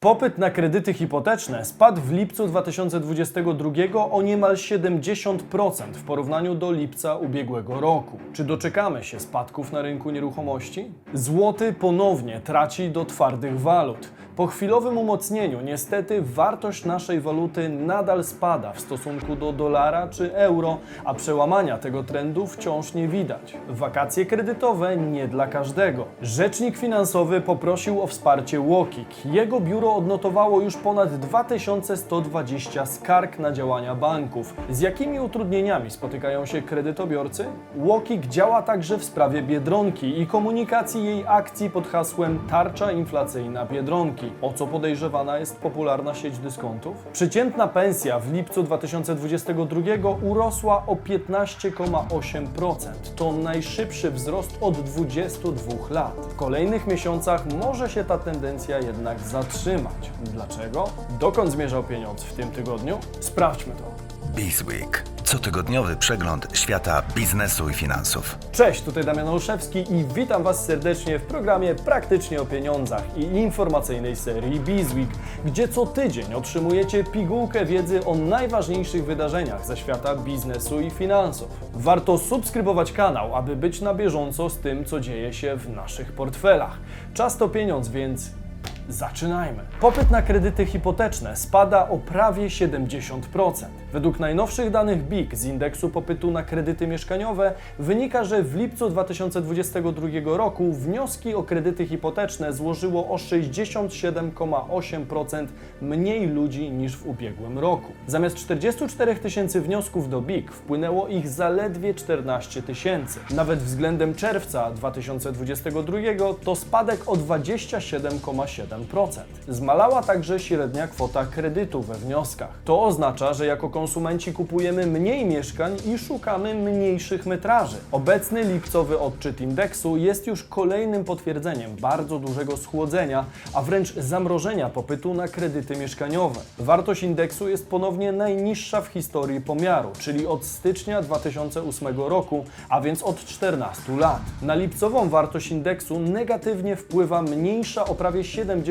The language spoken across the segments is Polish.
Popyt na kredyty hipoteczne spadł w lipcu 2022 o niemal 70% w porównaniu do lipca ubiegłego roku. Czy doczekamy się spadków na rynku nieruchomości? Złoty ponownie traci do twardych walut. Po chwilowym umocnieniu niestety wartość naszej waluty nadal spada w stosunku do dolara czy euro, a przełamania tego trendu wciąż nie widać. Wakacje kredytowe nie dla każdego. Rzecznik finansowy poprosił o wsparcie Łokik. Jego biuro odnotowało już ponad 2120 skarg na działania banków. Z jakimi utrudnieniami spotykają się kredytobiorcy? Łokik działa także w sprawie Biedronki i komunikacji jej akcji pod hasłem Tarcza inflacyjna Biedronki. O co podejrzewana jest popularna sieć dyskontów? Przeciętna pensja w lipcu 2022 urosła o 15,8%. To najszybszy wzrost od 22 lat. W kolejnych miesiącach może się ta tendencja jednak zatrzymać. Dlaczego? Dokąd zmierzał pieniądz w tym tygodniu? Sprawdźmy to. Bizweek. Cotygodniowy przegląd świata biznesu i finansów. Cześć, tutaj Damian Olszewski i witam Was serdecznie w programie Praktycznie o Pieniądzach i informacyjnej serii Bizweek, gdzie co tydzień otrzymujecie pigułkę wiedzy o najważniejszych wydarzeniach ze świata biznesu i finansów. Warto subskrybować kanał, aby być na bieżąco z tym, co dzieje się w naszych portfelach. Czas to pieniądz, więc Zaczynajmy. Popyt na kredyty hipoteczne spada o prawie 70%. Według najnowszych danych BIK z indeksu popytu na kredyty mieszkaniowe wynika, że w lipcu 2022 roku wnioski o kredyty hipoteczne złożyło o 67,8% mniej ludzi niż w ubiegłym roku. Zamiast 44 tysięcy wniosków do BIK wpłynęło ich zaledwie 14 tysięcy. Nawet względem czerwca 2022 to spadek o 27,7%. Zmalała także średnia kwota kredytu we wnioskach. To oznacza, że jako konsumenci kupujemy mniej mieszkań i szukamy mniejszych metraży. Obecny lipcowy odczyt indeksu jest już kolejnym potwierdzeniem bardzo dużego schłodzenia, a wręcz zamrożenia popytu na kredyty mieszkaniowe. Wartość indeksu jest ponownie najniższa w historii pomiaru, czyli od stycznia 2008 roku, a więc od 14 lat. Na lipcową wartość indeksu negatywnie wpływa mniejsza o prawie 70%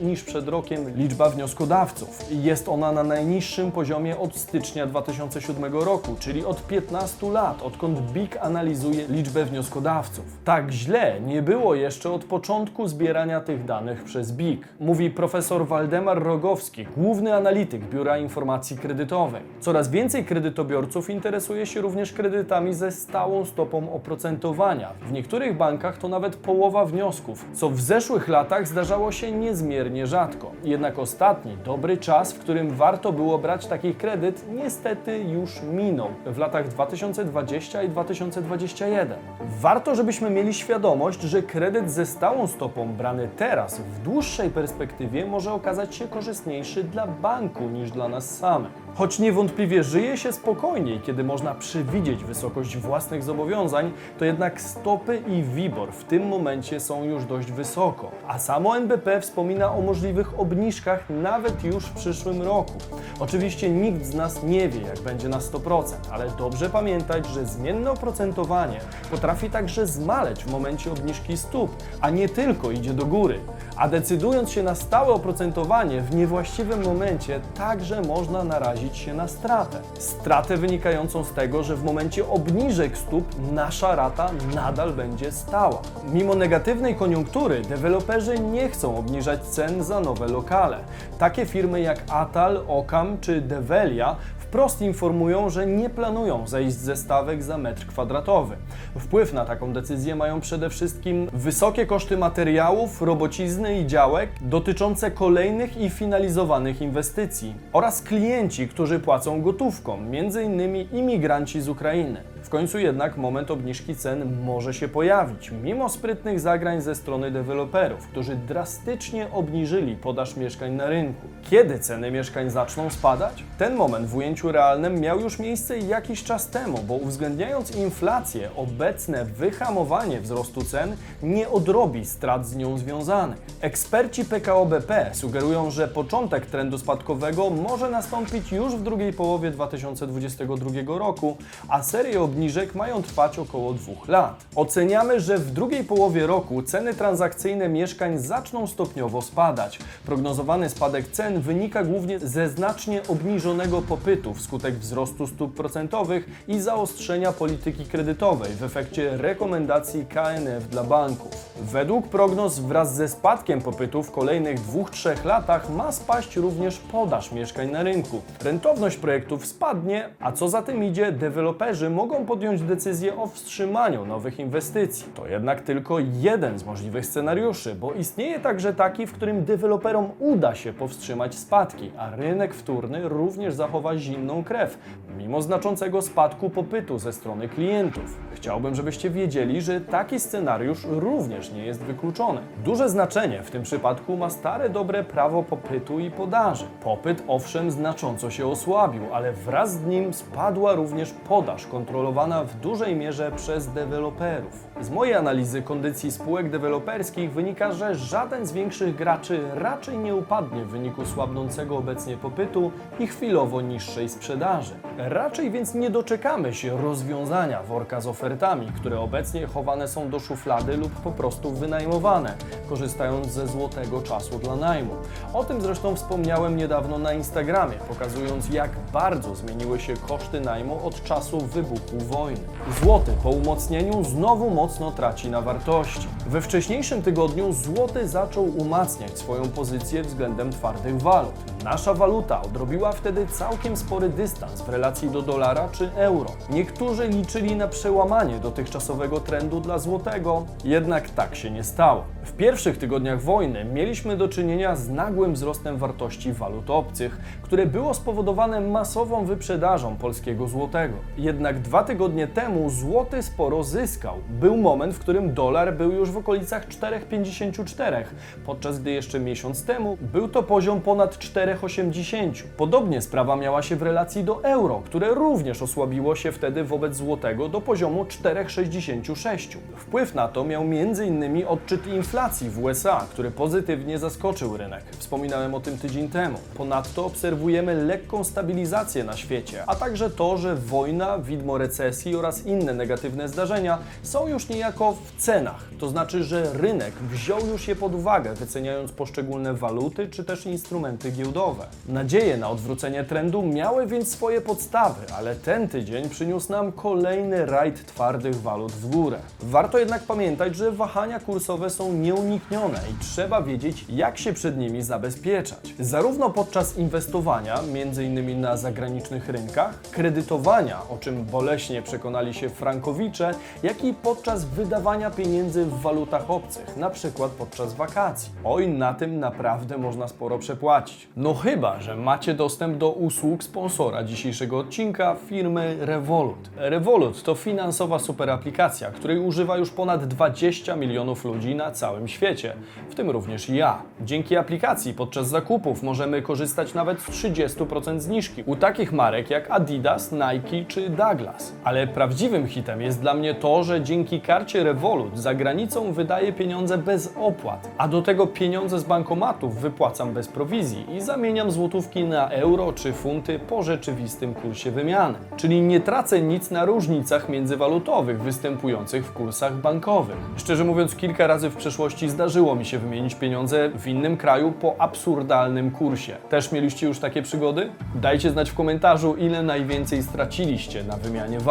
niż przed rokiem liczba wnioskodawców. Jest ona na najniższym poziomie od stycznia 2007 roku, czyli od 15 lat, odkąd BIK analizuje liczbę wnioskodawców. Tak źle nie było jeszcze od początku zbierania tych danych przez BIK, mówi profesor Waldemar Rogowski, główny analityk Biura Informacji Kredytowej. Coraz więcej kredytobiorców interesuje się również kredytami ze stałą stopą oprocentowania. W niektórych bankach to nawet połowa wniosków, co w zeszłych latach zdarzało się niezmiernie rzadko. Jednak ostatni, dobry czas, w którym warto było brać taki kredyt, niestety już minął w latach 2020 i 2021. Warto, żebyśmy mieli świadomość, że kredyt ze stałą stopą brany teraz w dłuższej perspektywie może okazać się korzystniejszy dla banku niż dla nas samych. Choć niewątpliwie żyje się spokojniej, kiedy można przewidzieć wysokość własnych zobowiązań, to jednak stopy i WIBOR w tym momencie są już dość wysoko. A samo NBP wspomina o możliwych obniżkach nawet już w przyszłym roku. Oczywiście nikt z nas nie wie, jak będzie na 100%, ale dobrze pamiętać, że zmienne oprocentowanie potrafi także zmaleć w momencie obniżki stóp, a nie tylko idzie do góry. A decydując się na stałe oprocentowanie w niewłaściwym momencie, także można narazić się na stratę. Stratę wynikającą z tego, że w momencie obniżek stóp nasza rata nadal będzie stała. Mimo negatywnej koniunktury, deweloperzy nie chcą obniżać cen za nowe lokale. Takie firmy jak Atal, Okam czy Develia wprost informują, że nie planują zejść ze stawek za metr kwadratowy. Wpływ na taką decyzję mają przede wszystkim wysokie koszty materiałów, robocizny i działek dotyczące kolejnych i finalizowanych inwestycji oraz klienci, którzy płacą gotówką, m.in. imigranci z Ukrainy. W końcu jednak moment obniżki cen może się pojawić, mimo sprytnych zagrań ze strony deweloperów, którzy drastycznie obniżyli podaż mieszkań na rynku. Kiedy ceny mieszkań zaczną spadać? Ten moment w ujęciu realnym miał już miejsce jakiś czas temu, bo uwzględniając inflację, obecne wyhamowanie wzrostu cen nie odrobi strat z nią związanych. Eksperci PKO BP sugerują, że początek trendu spadkowego może nastąpić już w drugiej połowie 2022 roku, a serię obniżek obniżek mają trwać około dwóch lat. Oceniamy, że w drugiej połowie roku ceny transakcyjne mieszkań zaczną stopniowo spadać. Prognozowany spadek cen wynika głównie ze znacznie obniżonego popytu wskutek wzrostu stóp procentowych i zaostrzenia polityki kredytowej w efekcie rekomendacji KNF dla banków. Według prognoz wraz ze spadkiem popytu w kolejnych 2-3 latach ma spaść również podaż mieszkań na rynku. Rentowność projektów spadnie, a co za tym idzie, deweloperzy mogą podjąć decyzję o wstrzymaniu nowych inwestycji. To jednak tylko jeden z możliwych scenariuszy, bo istnieje także taki, w którym deweloperom uda się powstrzymać spadki, a rynek wtórny również zachowa zimną krew, mimo znaczącego spadku popytu ze strony klientów. Chciałbym, żebyście wiedzieli, że taki scenariusz również nie jest wykluczony. Duże znaczenie w tym przypadku ma stare dobre prawo popytu i podaży. Popyt owszem znacząco się osłabił, ale wraz z nim spadła również podaż kontrolowana w dużej mierze przez deweloperów. Z mojej analizy kondycji spółek deweloperskich wynika, że żaden z większych graczy raczej nie upadnie w wyniku słabnącego obecnie popytu i chwilowo niższej sprzedaży. Raczej więc nie doczekamy się rozwiązania worka z ofertami, które obecnie chowane są do szuflady lub po prostu wynajmowane, korzystając ze złotego czasu dla najmu. O tym zresztą wspomniałem niedawno na Instagramie, pokazując jak bardzo zmieniły się koszty najmu od czasu wybuchu wojny. Złoty po umocnieniu znowu mocno traci na wartości. We wcześniejszym tygodniu złoty zaczął umacniać swoją pozycję względem twardych walut. Nasza waluta odrobiła wtedy całkiem spory dystans w relacji do dolara czy euro. Niektórzy liczyli na przełamanie dotychczasowego trendu dla złotego, jednak tak się nie stało. W pierwszych tygodniach wojny mieliśmy do czynienia z nagłym wzrostem wartości walut obcych, które było spowodowane masową wyprzedażą polskiego złotego. Jednak dwa tygodnie temu złoty sporo zyskał. Był moment, w którym dolar był już w okolicach 4,54, podczas gdy jeszcze miesiąc temu był to poziom ponad 4,80. Podobnie sprawa miała się w relacji do euro, które również osłabiło się wtedy wobec złotego do poziomu 4,66. Wpływ na to miał m.in. odczyt inflacji w USA, który pozytywnie zaskoczył rynek. Wspominałem o tym tydzień temu. Ponadto obserwujemy lekką stabilizację na świecie, a także to, że wojna, widmo recesji oraz inne negatywne zdarzenia są już niejako w cenach. To znaczy, że rynek wziął już je pod uwagę, wyceniając poszczególne waluty czy też instrumenty giełdowe. Nadzieje na odwrócenie trendu miały więc swoje podstawy, ale ten tydzień przyniósł nam kolejny rajd twardych walut w górę. Warto jednak pamiętać, że wahania kursowe są nieuniknione i trzeba wiedzieć, jak się przed nimi zabezpieczać. Zarówno podczas inwestowania, m.in. na zagranicznych rynkach, kredytowania, o czym boleśnie przekonali się frankowicze, jak i podczas wydawania pieniędzy w walutach obcych, na przykład podczas wakacji. Oj, na tym naprawdę można sporo przepłacić. No chyba, że macie dostęp do usług sponsora dzisiejszego odcinka firmy Revolut. Revolut to finansowa super aplikacja, której używa już ponad 20 milionów ludzi na całym świecie, w tym również ja. Dzięki aplikacji podczas zakupów możemy korzystać nawet z 30% zniżki u takich marek jak Adidas, Nike czy Douglas. Ale prawdziwym hitem jest dla mnie to, że dzięki karcie Revolut za granicą wydaję pieniądze bez opłat, a do tego pieniądze z bankomatów wypłacam bez prowizji i zamieniam złotówki na euro czy funty po rzeczywistym kursie wymiany. Czyli nie tracę nic na różnicach międzywalutowych występujących w kursach bankowych. Szczerze mówiąc, kilka razy w przeszłości zdarzyło mi się wymienić pieniądze w innym kraju po absurdalnym kursie. Też mieliście już takie przygody? Dajcie znać w komentarzu, ile najwięcej straciliście na wymianie walut.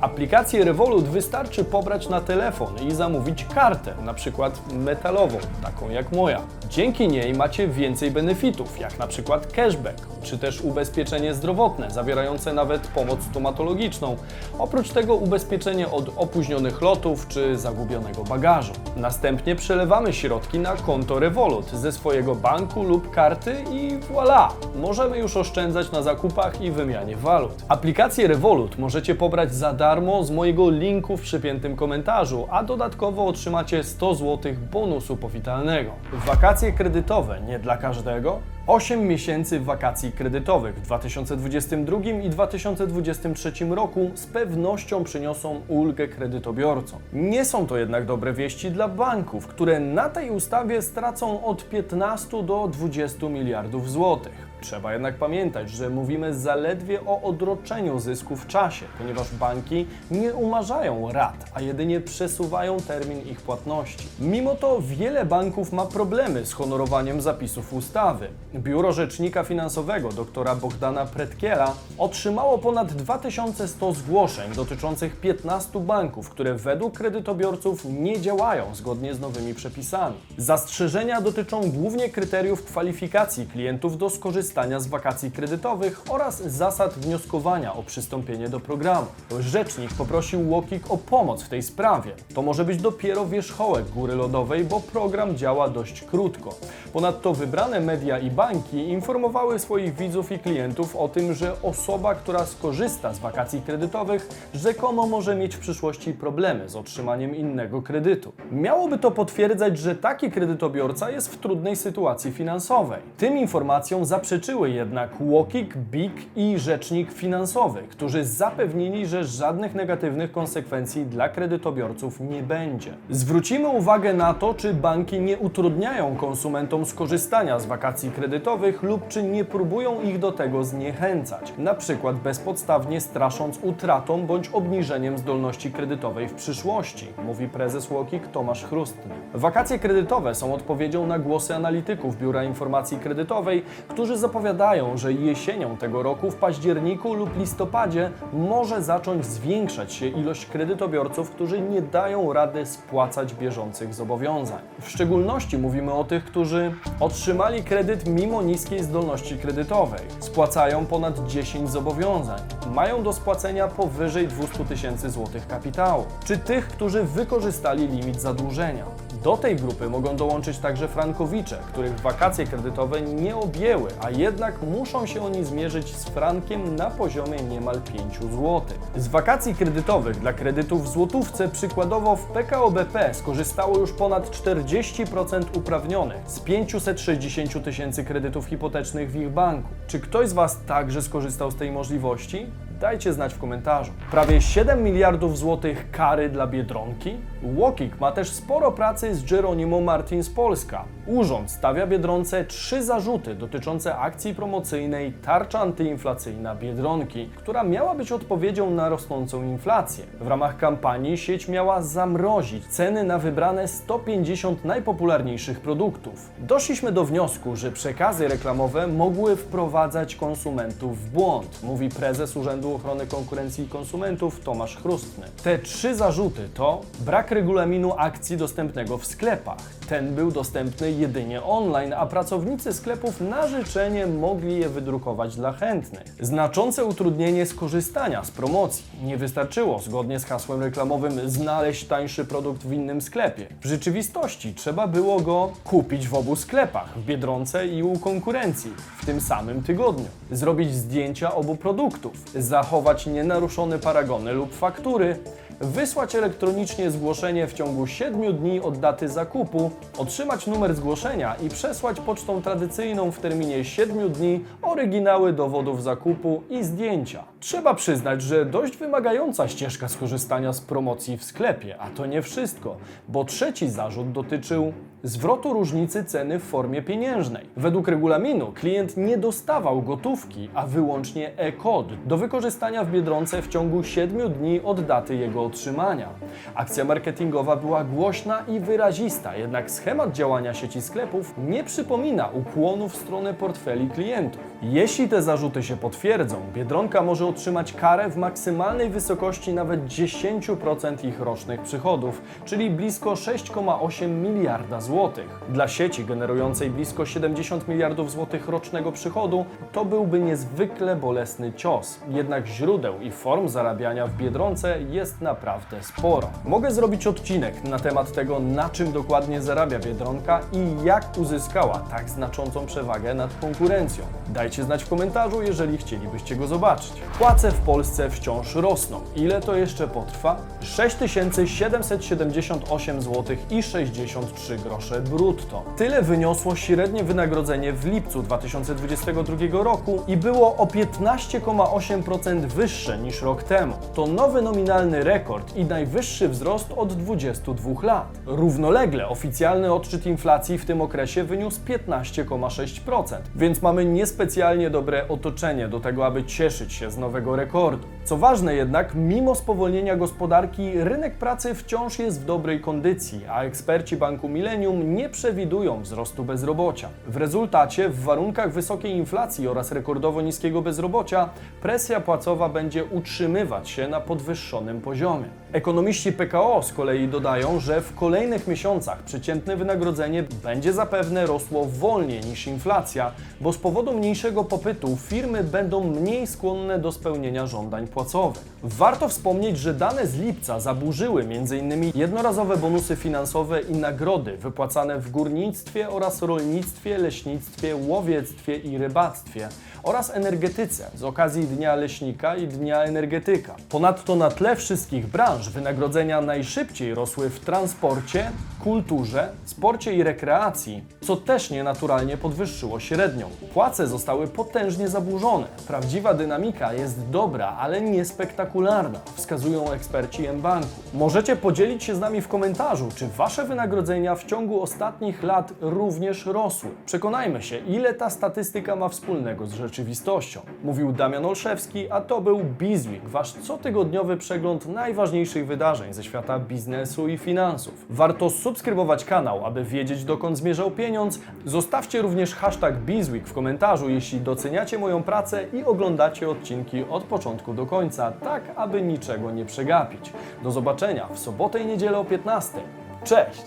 Aplikację Revolut wystarczy pobrać na telefon i zamówić kartę, na przykład metalową, taką jak moja. Dzięki niej macie więcej benefitów, jak na przykład cashback, czy też ubezpieczenie zdrowotne, zawierające nawet pomoc stomatologiczną. Oprócz tego ubezpieczenie od opóźnionych lotów czy zagubionego bagażu. Następnie przelewamy środki na konto Revolut ze swojego banku lub karty i voilà! Możemy już oszczędzać na zakupach i wymianie walut. Aplikację Revolut możecie pobrać za darmo z mojego linku w przypiętym komentarzu, a dodatkowo otrzymacie 100 zł bonusu powitalnego. Wakacje kredytowe nie dla każdego? 8 miesięcy wakacji kredytowych w 2022 i 2023 roku z pewnością przyniosą ulgę kredytobiorcom. Nie są to jednak dobre wieści dla banków, które na tej ustawie stracą od 15 do 20 miliardów złotych. Trzeba jednak pamiętać, że mówimy zaledwie o odroczeniu zysku w czasie, ponieważ banki nie umarzają rat, a jedynie przesuwają termin ich płatności. Mimo to wiele banków ma problemy z honorowaniem zapisów ustawy. Biuro Rzecznika Finansowego doktora Bogdana Pretkiela otrzymało ponad 2100 zgłoszeń dotyczących 15 banków, które według kredytobiorców nie działają zgodnie z nowymi przepisami. Zastrzeżenia dotyczą głównie kryteriów kwalifikacji klientów do skorzystania z wakacji kredytowych oraz zasad wnioskowania o przystąpienie do programu. Rzecznik poprosił Łokik o pomoc w tej sprawie. To może być dopiero wierzchołek góry lodowej, bo program działa dość krótko. Ponadto wybrane media i banki informowały swoich widzów i klientów o tym, że osoba, która skorzysta z wakacji kredytowych, rzekomo może mieć w przyszłości problemy z otrzymaniem innego kredytu. Miałoby to potwierdzać, że taki kredytobiorca jest w trudnej sytuacji finansowej. Tym informacjom zaprzeczyły jednak Łokik, BIK i Rzecznik Finansowy, którzy zapewnili, że żadnych negatywnych konsekwencji dla kredytobiorców nie będzie. Zwrócimy uwagę na to, czy banki nie utrudniają konsumentom skorzystania z wakacji kredytowych lub czy nie próbują ich do tego zniechęcać, na przykład bezpodstawnie strasząc utratą bądź obniżeniem zdolności kredytowej w przyszłości, mówi prezes Łokik Tomasz Chrustny. Wakacje kredytowe są odpowiedzią na głosy analityków Biura Informacji Kredytowej, którzy zapowiadają, że jesienią tego roku w październiku lub listopadzie może zacząć zwiększać się ilość kredytobiorców, którzy nie dają rady spłacać bieżących zobowiązań. W szczególności mówimy o tych, którzy otrzymali kredyt mimo niskiej zdolności kredytowej, spłacają ponad 10 zobowiązań, mają do spłacenia powyżej 200 tysięcy złotych kapitału, czy tych, którzy wykorzystali limit zadłużenia. Do tej grupy mogą dołączyć także frankowicze, których wakacje kredytowe nie objęły, a jednak muszą się oni zmierzyć z frankiem na poziomie niemal 5 zł. Z wakacji kredytowych dla kredytów w złotówce przykładowo w PKO BP skorzystało już ponad 40% uprawnionych z 560 tysięcy kredytów hipotecznych w ich banku. Czy ktoś z Was także skorzystał z tej możliwości? Dajcie znać w komentarzu. Prawie 7 miliardów złotych kary dla Biedronki? Łokik ma też sporo pracy z Geronimo Martins Polska. Urząd stawia Biedronce trzy zarzuty dotyczące akcji promocyjnej Tarcza antyinflacyjna Biedronki, która miała być odpowiedzią na rosnącą inflację. W ramach kampanii sieć miała zamrozić ceny na wybrane 150 najpopularniejszych produktów. Doszliśmy do wniosku, że przekazy reklamowe mogły wprowadzać konsumentów w błąd, mówi prezes Urzędu Ochrony Konkurencji i Konsumentów Tomasz Chrustny. Te trzy zarzuty to brak regulaminu akcji dostępnego w sklepach. Ten był dostępny jedynie online, a pracownicy sklepów na życzenie mogli je wydrukować dla chętnych. Znaczące utrudnienie skorzystania z promocji. Nie wystarczyło, zgodnie z hasłem reklamowym, znaleźć tańszy produkt w innym sklepie. W rzeczywistości trzeba było go kupić w obu sklepach, w Biedronce i u konkurencji, w tym samym tygodniu. Zrobić zdjęcia obu produktów, zachować nienaruszone paragony lub faktury, wysłać elektronicznie zgłoszenie w ciągu 7 dni od daty zakupu, otrzymać numer zgłoszenia i przesłać pocztą tradycyjną w terminie 7 dni oryginały dowodów zakupu i zdjęcia. Trzeba przyznać, że dość wymagająca ścieżka skorzystania z promocji w sklepie, a to nie wszystko, bo trzeci zarzut dotyczył zwrotu różnicy ceny w formie pieniężnej. Według regulaminu klient nie dostawał gotówki, a wyłącznie e-kod do wykorzystania w Biedronce w ciągu 7 dni od daty jego otrzymania. Akcja marketingowa była głośna i wyrazista, jednak schemat działania sieci sklepów nie przypomina ukłonu w stronę portfeli klientów. Jeśli te zarzuty się potwierdzą, Biedronka może otrzymać karę w maksymalnej wysokości nawet 10% ich rocznych przychodów, czyli blisko 6,8 miliarda złotych. Dla sieci generującej blisko 70 miliardów złotych rocznego przychodu to byłby niezwykle bolesny cios. Jednak źródeł i form zarabiania w Biedronce jest naprawdę sporo. Mogę zrobić odcinek na temat tego, na czym dokładnie zarabia Biedronka i jak uzyskała tak znaczącą przewagę nad konkurencją. Dajcie znać w komentarzu, jeżeli chcielibyście go zobaczyć. Płace w Polsce wciąż rosną. Ile to jeszcze potrwa? 6778 zł i 63 grosze brutto. Tyle wyniosło średnie wynagrodzenie w lipcu 2022 roku i było o 15,8% wyższe niż rok temu. To nowy nominalny rekord i najwyższy wzrost od 22 lat. Równolegle oficjalny odczyt inflacji w tym okresie wyniósł 15,6%, więc mamy niespecjalnie dobre otoczenie do tego, aby cieszyć się z nowego rekordu. Co ważne jednak, mimo spowolnienia gospodarki, rynek pracy wciąż jest w dobrej kondycji, a eksperci Banku Millennium nie przewidują wzrostu bezrobocia. W rezultacie, w warunkach wysokiej inflacji oraz rekordowo niskiego bezrobocia, presja płacowa będzie utrzymywać się na podwyższonym poziomie. Ekonomiści PKO z kolei dodają, że w kolejnych miesiącach przeciętne wynagrodzenie będzie zapewne rosło wolniej niż inflacja, bo z powodu mniejszego popytu firmy będą mniej skłonne do spełnienia żądań płacowych. Warto wspomnieć, że dane z lipca zaburzyły m.in. jednorazowe bonusy finansowe i nagrody wypłacane w górnictwie oraz rolnictwie, leśnictwie, łowiectwie i rybactwie oraz energetyce z okazji Dnia Leśnika i Dnia Energetyka. Ponadto na tle wszystkich branż wynagrodzenia najszybciej rosły w transporcie, kulturze, sporcie i rekreacji, co też nienaturalnie podwyższyło średnią. Płace zostały potężnie zaburzone. Prawdziwa dynamika jest dobra, ale niespektakularna, wskazują eksperci mBanku. Możecie podzielić się z nami w komentarzu, czy Wasze wynagrodzenia w ciągu ostatnich lat również rosły. Przekonajmy się, ile ta statystyka ma wspólnego z rzeczywistością. Mówił Damian Olszewski, a to był Bizweek, Wasz cotygodniowy przegląd najważniejszych wydarzeń ze świata biznesu i finansów. Warto subskrybować kanał, aby wiedzieć dokąd zmierzał pieniądz. Zostawcie również hashtag Bizweek w komentarzu, jeśli doceniacie moją pracę i oglądacie odcinki od początku do końca, tak aby niczego nie przegapić. Do zobaczenia w sobotę i niedzielę o 15. Cześć!